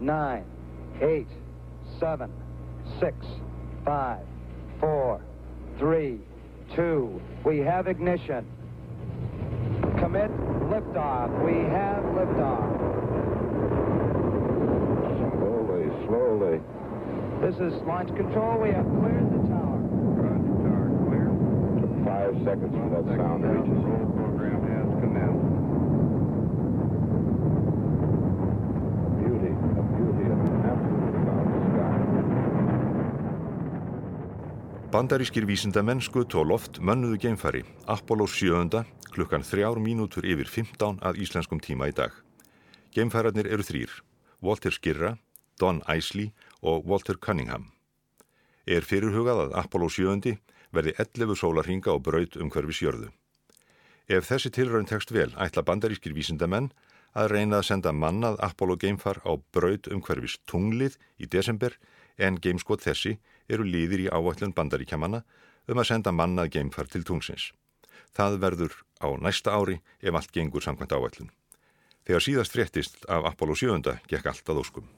nine, eight, seven, six, five, four, three, two. We have ignition. Commit liftoff. We have liftoff. Slowly, slowly. This is launch control. We have cleared the tower. Roger, tower clear. Took five seconds for that sound to reach us. Bandarískir vísindamenn skutu á loft mönnuðu geimfari Apollo 7. klukkan 3 mínútur yfir 15 að íslenskum tíma í dag. Geimfærarnir eru þrýr, Walter Skirra, Don Isley og Walter Cunningham. Er fyrirhugað að Apollo 7. verði 11 sólarhinga og braut um hverfis jörðu. Ef þessi tilraun tekst vel ætla bandarískir vísindamenn að reyna að senda mannað Apollo geimfar á braut um hverfis tunglið í desember en geimskot þessi eru líðir í áætlun bandaríkjamanna um að senda mannað geimfar til tungsins. Það verður á næsta ári ef allt gengur samkvæmt áætlun. Þegar síðast fréttist af Apollo 7. gekk allt að óskum.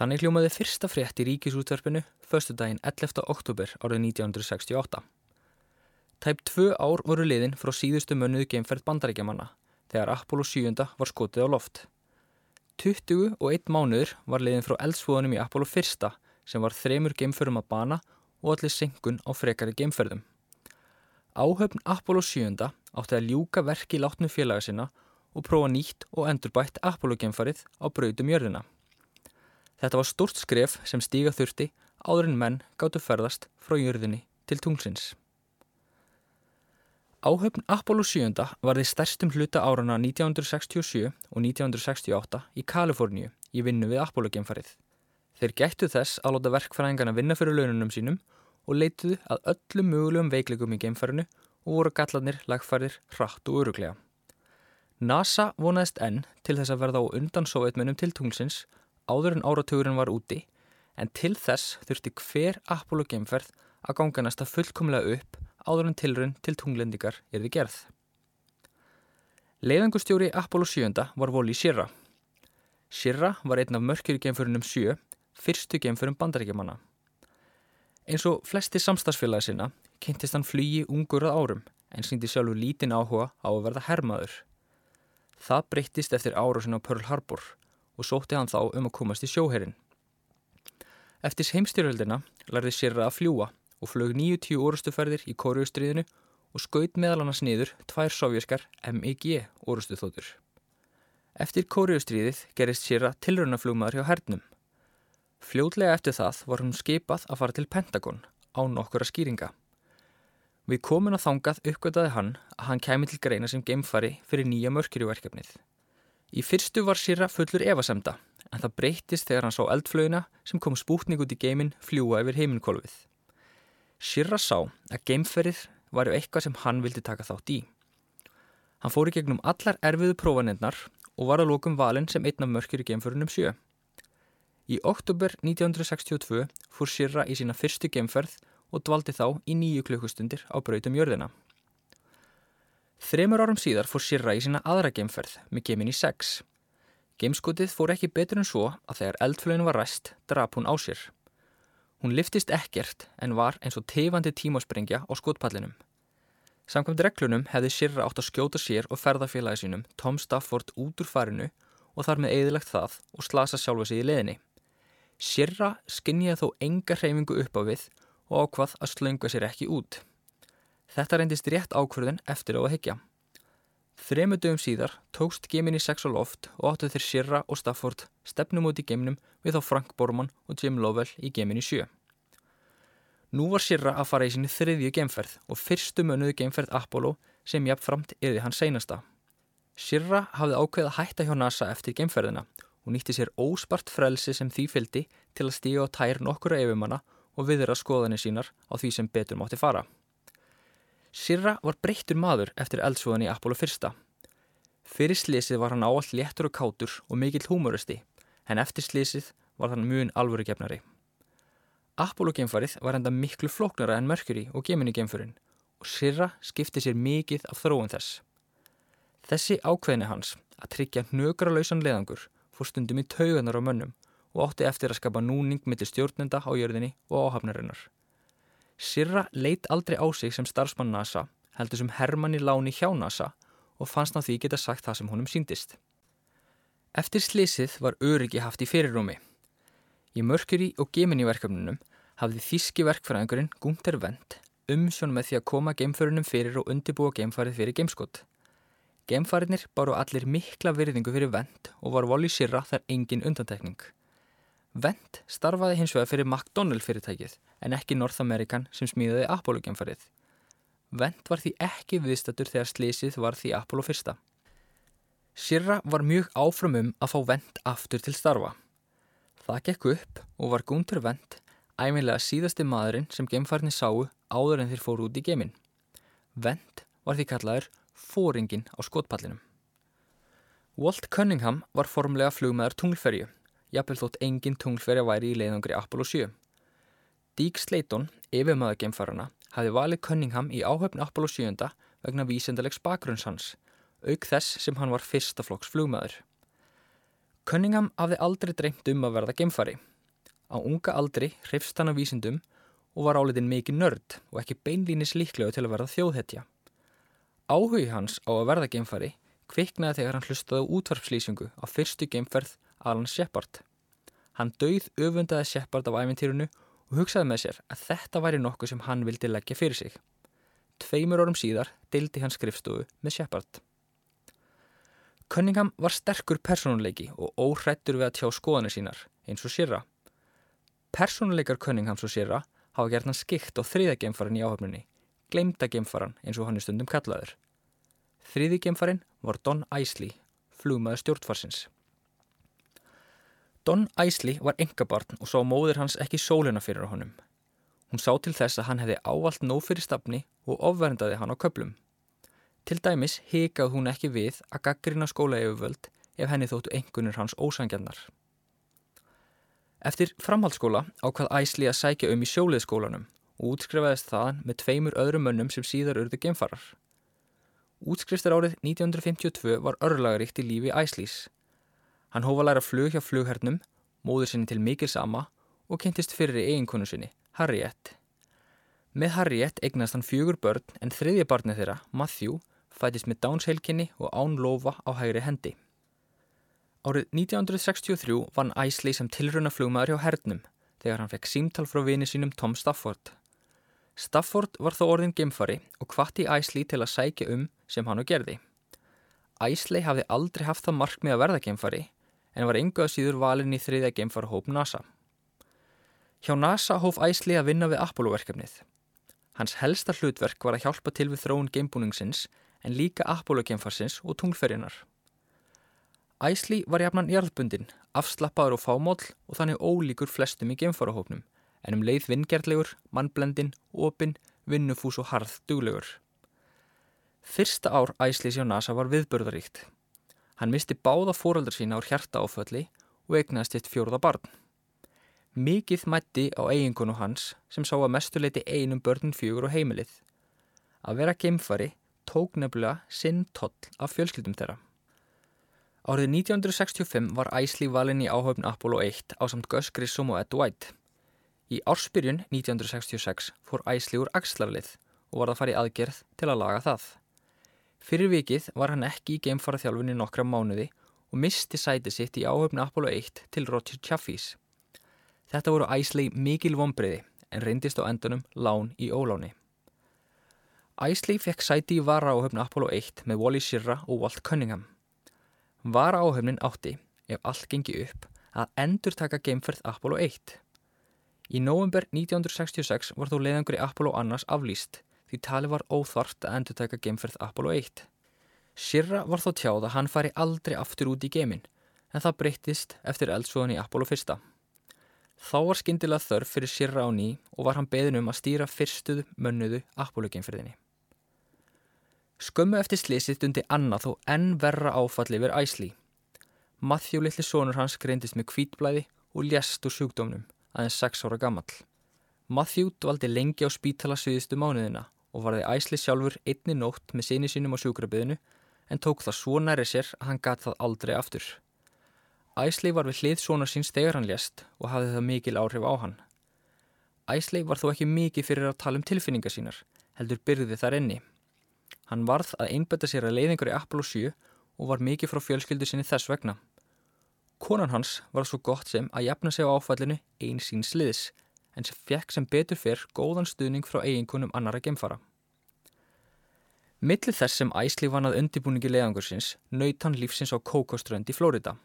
Þannig hljómaði fyrsta frétt í ríkisútverfinu föstudaginn 11. oktober árið 1968. Tæp tvö ár voru liðin frá síðustu mönnuðu geimferð bandarækjamanna þegar Apollo 7. var skotið á loft. 20 og 1 mánuður var liðin frá eldsfóðunum í Apollo 1. sem var þremur geimferðum að bana og allir senkun á frekari geimferðum. Áhöfn Apollo 7. átti að ljúka verki látnu félaga sinna og prófa nýtt og endurbætt Apollo geimfarið á brautum jörðina. Þetta var stort skref sem stíga þurfti áður en menn gáttu ferðast frá jörðinni til tungsins. Áhöfn Apollo 7. var því stærstum hluta árana 1967 og 1968 í Kaliforníu í vinnu við Apollo geimfarið. Þeir gættu þess að láta verkfræðingarna vinna fyrir laununum sínum og leituðu að öllum mögulegum veiklegum í geimfarinu og voru gallanir lagfærðir hratt og öruglega. NASA vonaðist enn til þess að verða á undan sovjetmennum til tunglsins áður en áratugurinn var úti en til þess þurfti hver Apollo geimferð að ganga næsta fullkomlega upp áður en tilrun til tunglendingar er við gerð. Leiðangustjóri Apollo 7. var Wally Schirra. Schirra var einn af mörkjur geimförunum 7, fyrstu geimförum bandaríkjamanna. Eins og flesti samstagsfélagi sinna kynntist hann flugi ungur að árum en síndi sjálfur lítinn áhuga á að verða hermaður. Það breyttist eftir árásin á Pearl Harbor og sótti hann þá um að komast í sjóherin. Eftir heimstyrjöldina lærði Sirra að fljúa og flög 90 orustuferðir í Kóriustriðinu og skaut meðal annars niður tvær sovjaskar MIG orustuþótur. Eftir Kóriustriðið gerist Sirra tilraunaflugmaður hjá hernum. Fljótlega eftir það var hún skipað að fara til Pentagon á nokkura skýringa. Við komin að þangað uppgötaði hann að hann kæmi til greina sem geimfari fyrir nýja mörkjurjuverkefnið. Í fyrstu var Sirra fullur evasemda en það breytist þegar hann sá eldflöginna sem kom spútning út í geimin fljúa yfir heiminkolfið. Sirra sá að geimferið var eitthvað sem hann vildi taka þátt í. Hann fór í gegnum allar erfiðu prófanendnar og var að lókum valin sem einn af mörkjur í geimferunum sjö. Í oktober 1962 fór Sirra í sína fyrstu geimferð og dvaldi þá í nýju klukkustundir á brautum jörðina. Þremur árum síðar fór Sirra í sína aðra geimferð með geimin í 6. Geimskotið fór ekki betur en svo að þegar eldflöginu var ræst drap hún á sér. Hún liftist ekkert en var eins og teifandi tímasprengja á skotpallinum. Samkvæmt reglunum hefði Sirra átt að skjóta sér og ferðarfélagi sínum Tom Stafford út úr farinu og þar með eðilegt það og slasa sjálfa sig í leðinni. Sirra skinnjaði þó enga hreyfingu upp á við og ákvað að slönga sér ekki út. Þetta reyndist rétt ákvörðin eftir á að higgja. Þremu dögum síðar tókst gemin í sex og loft og áttu þeir Sirra og Stafford stefnum út í geminum við þá Frank Borman og Jim Lovell í gemin í sjö. Nú var Sirra að fara í sinni þriðju geimferð og fyrstu mönuðu geimferð Apollo sem jafnframt yfir hans seinasta. Sirra hafði ákveð að hætta hjá NASA eftir geimferðina og nýtti sér óspart frelsi sem því fyldi til að stíga á tær nokkura yfirmanna og viðra skoðanir sínar á því sem betur mátti fara. Sirra var breyttur maður eftir eldsvoðan í Apollo 1. Fyrir slísið var hann áallt léttur og kátur og mikill húmoristi, en eftir slísið var hann mjög alvörugefnari. Apollo-geimfarið var enda miklu flóknara en Mercury og Gemini-geimfurinn og Sirra skipti sér mikið af þróun þess. Þessi ákveðni hans að tryggja hnögralausan leðangur fór stundum í tauganar á mönnum og átti eftir að skapa núning millir stjórnenda á jörðinni og áhafnarinnar. Sirra leitt aldrei á sig sem starfsmann NASA, heldur sem Hermann í láni hjá NASA og fannst á því geta sagt það sem honum síndist. Eftir slísið var öryggi haft í fyrirrúmi. Í Mercury og Gemini verkefnunum hafði þíski verkfræðingurinn Gunther Wendt umsjón með því að koma geimförunum fyrir og undibúa geimfarið fyrir geimskott. Geimfariðnir báru allir mikla virðingu fyrir Wendt og var Wally Sirra þar engin undantekning. Wendt starfaði hins vegar fyrir McDonnell fyrirtækið en ekki North American sem smíðaði Apollo geimfarið. Wendt var því ekki viðstatur þegar slísið var því Apollo fyrsta. Sirra var mjög áfram um að fá Wendt aftur til starfa. Það gekk upp og var Gunther Wendt æminlega síðasti maðurinn sem geimfarni sáu áður en þeir fóru út í geiminn. Wendt var því kallaður fóringin á skotpallinum. Walt Cunningham var formlega flugmaður tunglferju, jafnvel þótt engin tunglferja væri í leiðangri Apollo 7. Deke Slayton, yfirmaður geimfarana, hafi valið Cunningham í áhöfni Apollo 7 vegna vísendalegs bakgrunns hans, auk þess sem hann var fyrstaflokks flugmaður. Cunningham hafði aldrei dreymt um að verða geimfari. Á unga aldri hrifst hann af vísendum og var álitin mikið nörd og ekki beinlínis líklegu til að verða þjóðhetja. Áhugi hans á að verða geimfari kviknaði þegar hann hlustaði á útvarpslýsingu á fyrstu geimferð Alan Shepard. Hann dauð öfundaði Shepard af ævintýrunu og hugsaði með sér að þetta væri nokkuð sem hann vildi leggja fyrir sig. Tveimur orðum síðar deildi hann skrifstofu með Shepard. Cunningham var sterkur personuleiki og óhrættur við að tjá skoðanir sínar, eins og Sirra. Personuleikar Cunninghams og Sirra hafa gert hann skikt á þriða geimfarin í áhöfnunni gleymda geimfaran eins og hann er stundum kallaður. Þriði geimfarin var Don Isley, flugmaður stjórnfarsins. Don Isley var engabarn og sá móður hans ekki sólina fyrir honum. Hún sá til þess að hann hefði ávalt nóg fyrir stafni og ofverndaði hann á köplum. Til dæmis hikað hún ekki við að gaggrina skóla yfirvöld ef henni þóttu engunir hans ósangjarnar. Eftir framhaldsskóla ákvað Isley að sækja um í sjóliðskólanum og útskrifaðist þaðan með tveimur öðrum mönnum sem síðar urðu geimfarar. Útskrifstar árið 1952 var örlagaríkt í lífi Æslís. Hann hófa læra flug hjá flughernum, móður sinni til mikil sama og kynntist fyrir eiginkonu sinni, Harriett. Með Harriett eignast hann fjögur börn en þriðja barnið þeirra, Matthew, fætist með dánsheilkinni og án lofa á hægri hendi. Árið 1963 vann Æsley sem tilruna flugmaður hjá hernum þegar hann fekk símtal frá vini sínum Tom Stafford. Stafford var þó orðin geimfari og hvatti Æsli til að sækja um sem hann og gerði. Æsli hafði aldrei haft það markmið að verða geimfari en var ynguða síður valin í þriðja geimfarahóp NASA. Hjá NASA hóf Æsli að vinna við Apollo-verkefnið. Hans helsta hlutverk var að hjálpa til við þróun geimbúningsins en líka Apollo-geimfarsins og tunglferjinar. Æsli var jafnan jarðbundin, afslappaður og fámól og þannig ólíkur flestum í geimfarahópnum en um leið vingjarlegur, mannblendin, opinn, vinnufús og harð duglegur. Fyrsta ár æslis hjá NASA var viðbörðaríkt. Hann misti báða fóröldar sína á hjarta áfölli og egnaðist eitt fjórða barn. Mikið mætti á eiginkonu hans sem sá að mestuleiti einum börnin fjögur og heimilið. Að vera geimfari tók nefnilega sinn toll af fjölskyldum þeirra. Árið 1965 var Æsli valin í áhaupn Apollo 1 á samt Gus Grissom og Ed White. Í ársbyrjun 1966 fór Æsli úr axlarlið og var að fara í aðgerð til að laga það. Fyrir vikið var hann ekki í geimfaraþjálfunni nokkra mánuði og misti sæti sitt í áhöfni Apollo 1 til Roger Chaffees. Þetta voru Æsli mikil vonbreiði en reyndist á endunum lán í óláni. Æsli fekk sæti í vara áhöfni Apollo 1 með Wally Schirra og Walt Cunningham. Vara áhöfnin átti, ef allt gengi upp, að endur taka geimferð Apollo 1. Í nóvember 1966 var þó leiðangur í Apollo annars aflýst því tali var óþvart að endur taka geimferð Apollo 1. Sirra var þó tjáð að hann fari aldrei aftur út í geimin en það breyttist eftir eldsvoðan í Apollo 1. Þá var skindilega þörf fyrir Sirra á ný og var hann beðin um að stýra fyrstuðu mönnuðu Apollo geimferðinni. Skömmu eftir slísið dundi annað þó enn verra áfalli yfir æsli. Matthew litli sonur hans greindist með kvítblæði og ljast úr sjúkdómnum aðeins 6 ára gammal. Matthew dvaldi lengi á spítala sviðistu mánuðina og varði æsli sjálfur einni nótt með sinni sínum á sjúkrabiðinu en tók það svo næri sér að hann gat það aldrei aftur. Æsli var við hlið svona síns þegar hann lést og hafði það mikil áhrif á hann. Æsli var þó ekki mikið fyrir að tala um tilfinningar sínar, heldur byrði þar enni. Hann varð að einbetta sér að leiðingur í Apollo 7 og var mikið frá fjölskyldu sinni þess vegna. Konan hans var svo gott sem að jafna sig á áfallinu einn sín sliðis, en sem fekk sem betur fyrr góðan stuðning frá eiginkunum annara gemfara. Millir þess sem æsli vanað undibúningi leiðangursins nöyt hann lífsins á Kókoströnd í Flórida.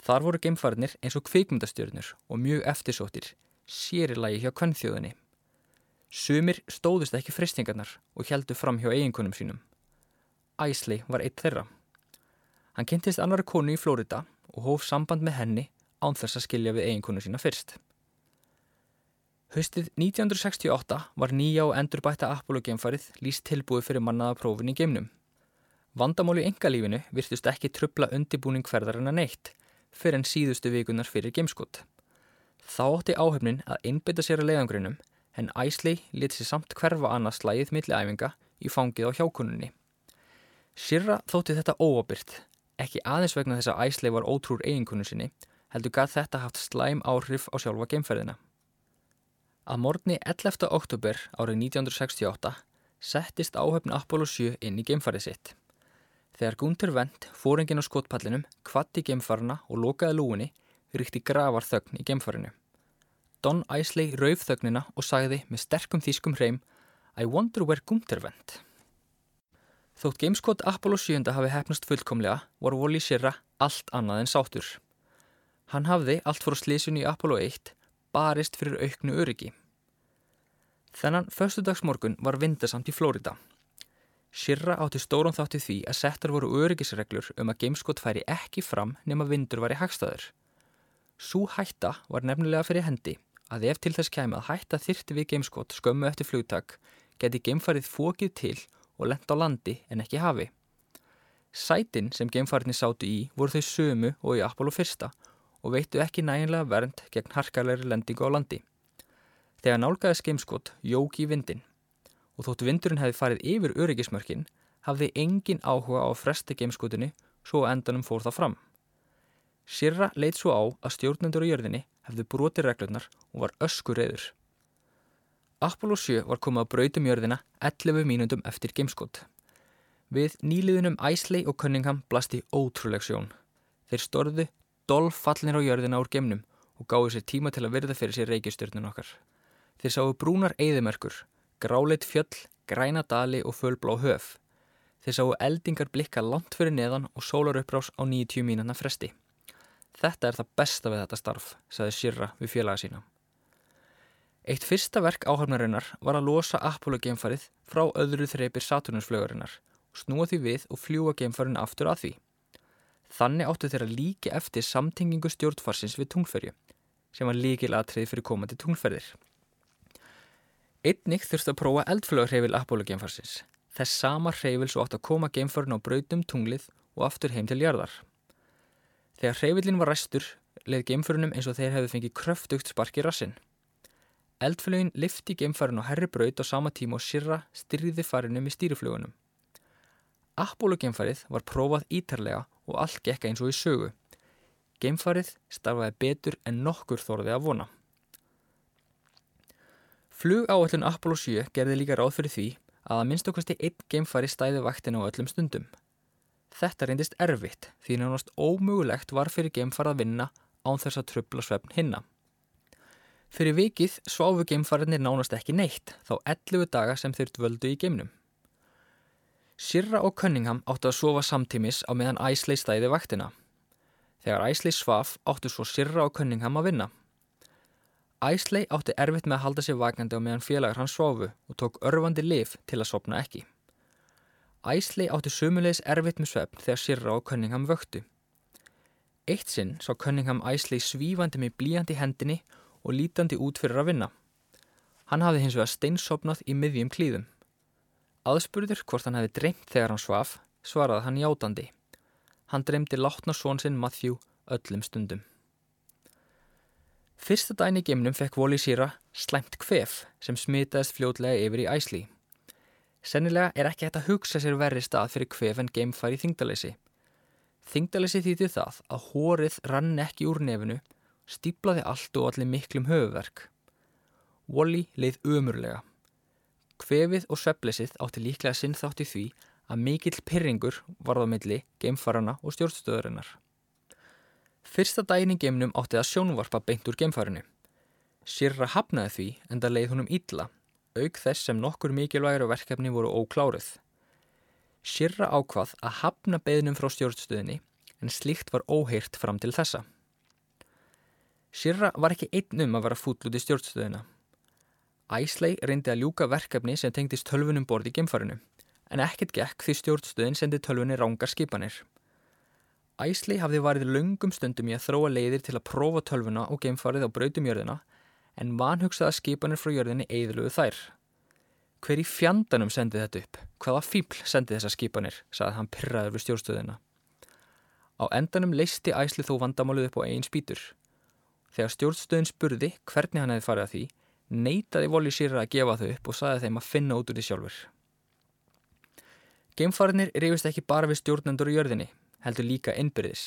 Þar voru gemfariðnir eins og kvikmyndastjörnur og mjög eftirsóttir, sérilagi hjá kvennþjóðinni. Sumir stóðust ekki fristingarnar og heldu fram hjá eiginkunum sínum. Æsli var eitt þeirra. Hann kynntist annari konu í Flórida og hóf samband með henni án þess að skilja við eiginkonu sína fyrst. Haustið 1968 var nýja og endurbætta Apollo-geimfarið líst tilbúið fyrir mannaða prófin í geimnum. Vandamáli í engalífinu virtust ekki trubla undibúning hverðarinn að neitt fyrir en síðustu vikunar fyrir geimskott. Þá átti áhefnin að einbytta sér að leiðangrinum en Æsley lit sér samt hverfa annars slæðið milli æfinga í fangið á hjákununni. Sirra þótti þetta óabyrt, ekki aðeins vegna þess að Æsley var ótrúr eiginkonu sinni, heldur gæð þetta haft slæm áhrif á sjálfa geimferðina. Að morgni 11. oktober árið 1968 settist áhöfn Apollo 7 inn í geimfarið sitt. Þegar Gunther Wendt, fóringin á skotpallinum, kvatti geimfarina og lokaði lúinni, ríkti gravar þögn í geimfarinu. Don Isley rauf þögnina og sagði með sterkum þýskum hreim I wonder where Gunther Wendt. Þótt gameskot Apollo 7 hafi hefnast fullkomlega var Wally Schirra allt annað en sátur. Hann hafði allt fór slísun í Apollo 1 barist fyrir auknu öryggi. Þennan föstudagsmorgun var vindasamt í Flórida. Shirra átti stóran þátti því að settar voru öryggisreglur um að gameskot færi ekki fram nema vindur var í hagstaður. Sú hætta var nefnilega fyrir hendi að ef til þess kæmi að hætta þyrti við gameskot skömmu eftir flugtak geti gamefarið fókið til og lent á landi en ekki hafi. Sætin sem gamefarinni sátu í voru þau sömu og í Apollo 1 og veittu ekki næginlega vernd gegn harkalegri lendingu á landi. Þegar nálgæði skeimskot jók í vindin og þóttu vindurinn hefði farið yfir öryggismörkin hafði engin áhuga á fresti geimskotinu svo endanum fór það fram. Sirra leitt svo á að stjórnendur á jörðinni hefðu broti reglurnar og var öskur reyður. Apollo 7 var komið að brautum jörðina 11 mínundum eftir geimskot. Við nýliðunum Æsley og Cunningham blasti ótrúleg sjón. Þeir storðu dolffallinir á jörðina úr gemnum og gáði sér tíma til að verða fyrir sér reykjastjörnun okkar. Þeir sáu brúnar eigðimerkur, gráleit fjöll, græna dali og fölblá höf. Þeir sáu eldingar blikka langt fyrir neðan og sólaruppbrás á 90 mínuna fresti. Þetta er það besta við þetta starf, saði Sirra við félaga sína. Eitt fyrsta verk áhafnarinnar var að losa Apollo geimfarið frá öðru þreipir Saturnusflögarinnar snúa því við og fljúa geimfarin aftur að því. Þannig áttu þeirra líki eftir samtengingu stjórnfarsins við tungferju sem var líkil aðtrið fyrir komandi tungferðir. Einnig þurfti að prófa eldflögarheifil Apollo geimfarsins. Þess sama heifil svo átt að koma geimfarin á brautum tunglið og aftur heim til jarðar. Þegar heifilin var ræstur leið geimfarinnum eins og þeir hefði fengið kröftugt spark í rassin. Eldflögin lifti geimfarin á herri braut á sama tíma og sirra styrði farinum í stýriflugunum. Apollo geimfarið var prófað ítarlega og allt gekka eins og í sögu. Geimfarið starfaði betur en nokkur þorði að vona. Flug áallun Apollo 7 gerði líka ráð fyrir því að að minnst okkusti einn geimfari stæði vaktin á öllum stundum. Þetta reyndist erfitt því nánast ómögulegt var fyrir geimfar að vinna án þess að tröfla svefn hinna. Fyrir vikið sváfu geimfariðnir nánast ekki neitt þá 11 daga sem þeir dvöldu í geimnum. Sirra og Cunningham áttu að sofa samtímis á meðan Æsley stæði vaktina. Þegar Æsley svaf áttu svo Sirra og Cunningham að vinna. Æsley átti erfitt með að halda sér vakandi á meðan félagar hans sváfu og tók örfandi lif til að sopna ekki. Æsley átti sumulegis erfitt með svefn þegar Sirra og Cunningham vöktu. Eitt sinn sá Cunningham Æsley svífandi með blíjandi hendinni og lítandi út fyrir að vinna. Hann hafði hins vegar steinsopnað í miðjum klíðum. Aðspurður hvort hann hefði dreymt þegar hann svaf, svaraði hann játandi. Hann dreymdi látna són sinn Matthew öllum stundum. Fyrsta dæn í geimnum fekk Wally Schirra slæmt kvef sem smitaðist fljótlega yfir í æsli. Sennilega er ekki hægt að hugsa sér verri stað fyrir kvef en geimfari þingdalessi. Þingdalessi þýtti það að hórið rann ekki úr nefnu, stíplaði allt og allir miklum höfuverk. Wally leið umurlega. Kvefið og sveplesið átti líklega sinn þátt í því að mikill pyrringur varð á milli geimfarana og stjórnstöðurinnar. Fyrsta daginn í geimnum átti það sjónvarpa beint úr geimfarinu. Sirra hafnaði því en það leið honum illa, auk þess sem nokkur mikilvægur verkefni voru ókláruð. Sirra ákvað að hafna beðnum frá stjórnstöðinni en slíkt var óheirt fram til þessa. Sirra var ekki einn um að vera fúll út í stjórnstöðina. Æsley reyndi að ljúka verkefni sem tengdist tölvunum borð í gemfarinu, en ekkert gekk því stjórnstöðin sendi tölvunni rángar skipanir. Æsley hafði varið lungum stundum í að þróa leiðir til að prófa tölvuna og gemfarið á brautumjörðina, en vanhugsaða skipanir frá jörðinni eðluðu þær. Hver í fjandanum sendi þetta upp? Hvaða fíbl sendi þessa skipanir? saði hann pyrraður við stjórnstöðina. Á endanum leisti Æsley þó vandamálið upp á eigin spýtur. Þegar stjórnstöðin spurði hvernig hann hefði farið að því, neytaði Voli Sýra að gefa þau upp og saði þeim að finna út úr því sjálfur. Geimfariðnir reyfist ekki bara við stjórnendur í jörðinni, heldur líka innbyrðis.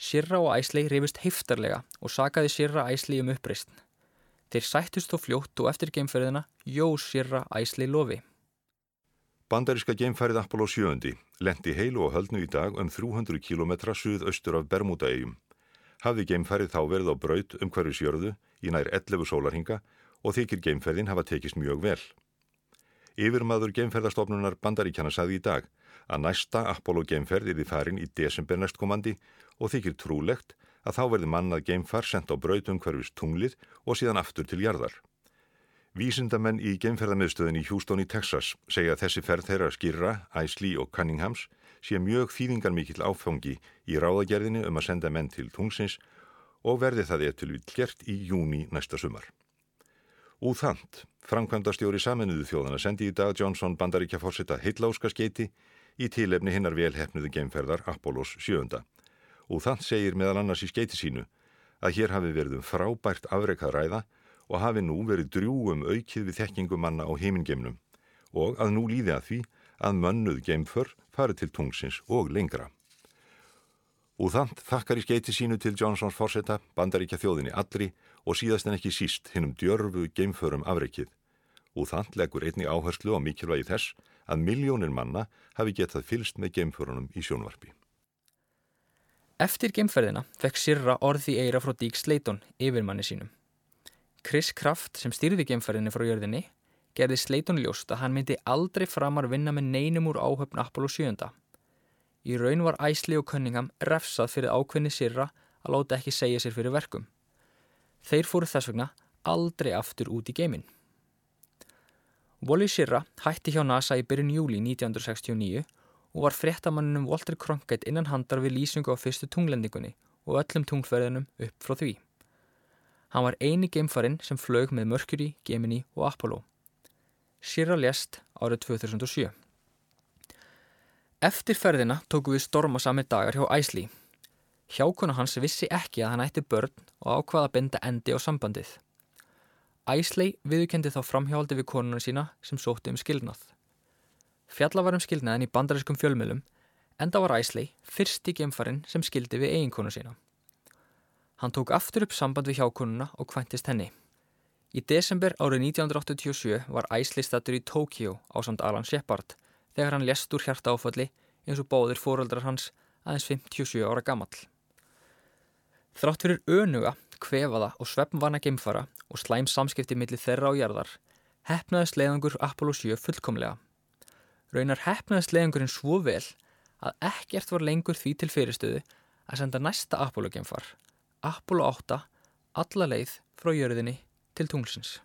Sýra og Æsley reyfist heiftarlega og sagaði Sýra Æsley um uppreist. Þeir sættust þó fljótt og eftir geimfariðina jós Sýra Æsley lofi. Bandaríska geimfærið Apollo 7 lendi heilu og höldnu í dag um 300 km suðaustur af Bermudaegjum. Hafði geimfærið þá verið á braut um hverju sjörðu í nær 11 sólarhinga og þykir geimferðin hafa tekist mjög vel. Yfirmaður geimferðarstofnunar Bandaríkjana sagði í dag að næsta Apollo geimferð er í farin í desember næstkomandi og þykir trúlegt að þá verði mannað geimfar sendt á brautum hverjus tunglið og síðan aftur til jarðar. Vísindamenn í geimferðarmiðstöðin í Houston í Texas segja að þessi ferð þeirra skýrra, Æsli og Cunninghams sé mjög þýðingar mikill áfangi í ráðagerðinu um að senda menn til tungsins og verði það eftir gert í júni næsta sumar. Úþant, framkvæmdastjóri saminuðu þjóðana sendi í dag Johnson bandaríkja fórsetta heitláska skeiti í tilefni hinnar velhefnuðu geimferðar Apollos 7. Úþant segir meðal annars í skeiti sínu að hér hafi verið um frábært afreikað ræða og hafi nú verið drjúum aukið við þekkingum manna á heimingeimnum og að nú líði að því að mönnuð geimför farið til tungsins og lengra. Úþant þakkar í skeiti sínu til Johnsons fórsetta bandaríkja þjóðinni allri og síðast en ekki síst hinnum djörfu geimförum afreikið. Úþant leggur einni áherslu á mikilvægi þess að miljónir manna hafi getað fylst með geimförunum í sjónvarpi. Eftir geimferðina fekk Sirra orði eira frá Dík Sleiton yfirmanni sínum. Chris Kraft sem styrði geimferðinni frá jörðinni gerði Sleiton ljóst að hann myndi aldrei framar vinna með neinum úr áhöfn Apollo 7. Í raun var Æsli og Cunningham refsað fyrir ákveðni Sirra að láta ekki segja sér fyrir verkum. Þeir fóru þess vegna aldrei aftur út í geimin. Wally Schirra hætti hjá NASA í byrjun júli 1969 og var fréttamannunum Walter Cronkite innan handar við lýsingu á fyrstu tunglendingunni og öllum tunglferðinum upp frá því. Hann var eini geimfarinn sem flög með Mercury, Gemini og Apollo. Schirra lést árið 2007. Eftir ferðina tóku við storma sami dagar hjá Æsli Hjákona hans vissi ekki að hann ætti börn og ákvaða að binda endi á sambandið. Æsley viðkendi þá framhjáldi við konuna sína sem sótti um skilnað. Fjalla var um skilnaðin í bandariskum fjölmjölum enda var Æsley fyrsti gemfarinn sem skildi við eiginkonu sína. Hann tók aftur upp samband við hjákonuna og kventist henni. Í desember árið 1987 var Æsley stattur í Tókjó á samt Alan Shepard þegar hann lest úr hjarta áfalli eins og báðir fóröldrar hans aðeins 57 ára gammal. Þrátt fyrir önuga, kvefaða og svefnvana geimfara og slæm samskipti millir þeirra á jarðar, hefnaðist leiðangur Apollo 7 fullkomlega. Raunar hefnaðist leiðangurinn svo vel að ekkert var lengur því til fyrirstöðu að senda næsta Apollo geimfar, Apollo 8, alla leið frá jörðinni til tunglsins.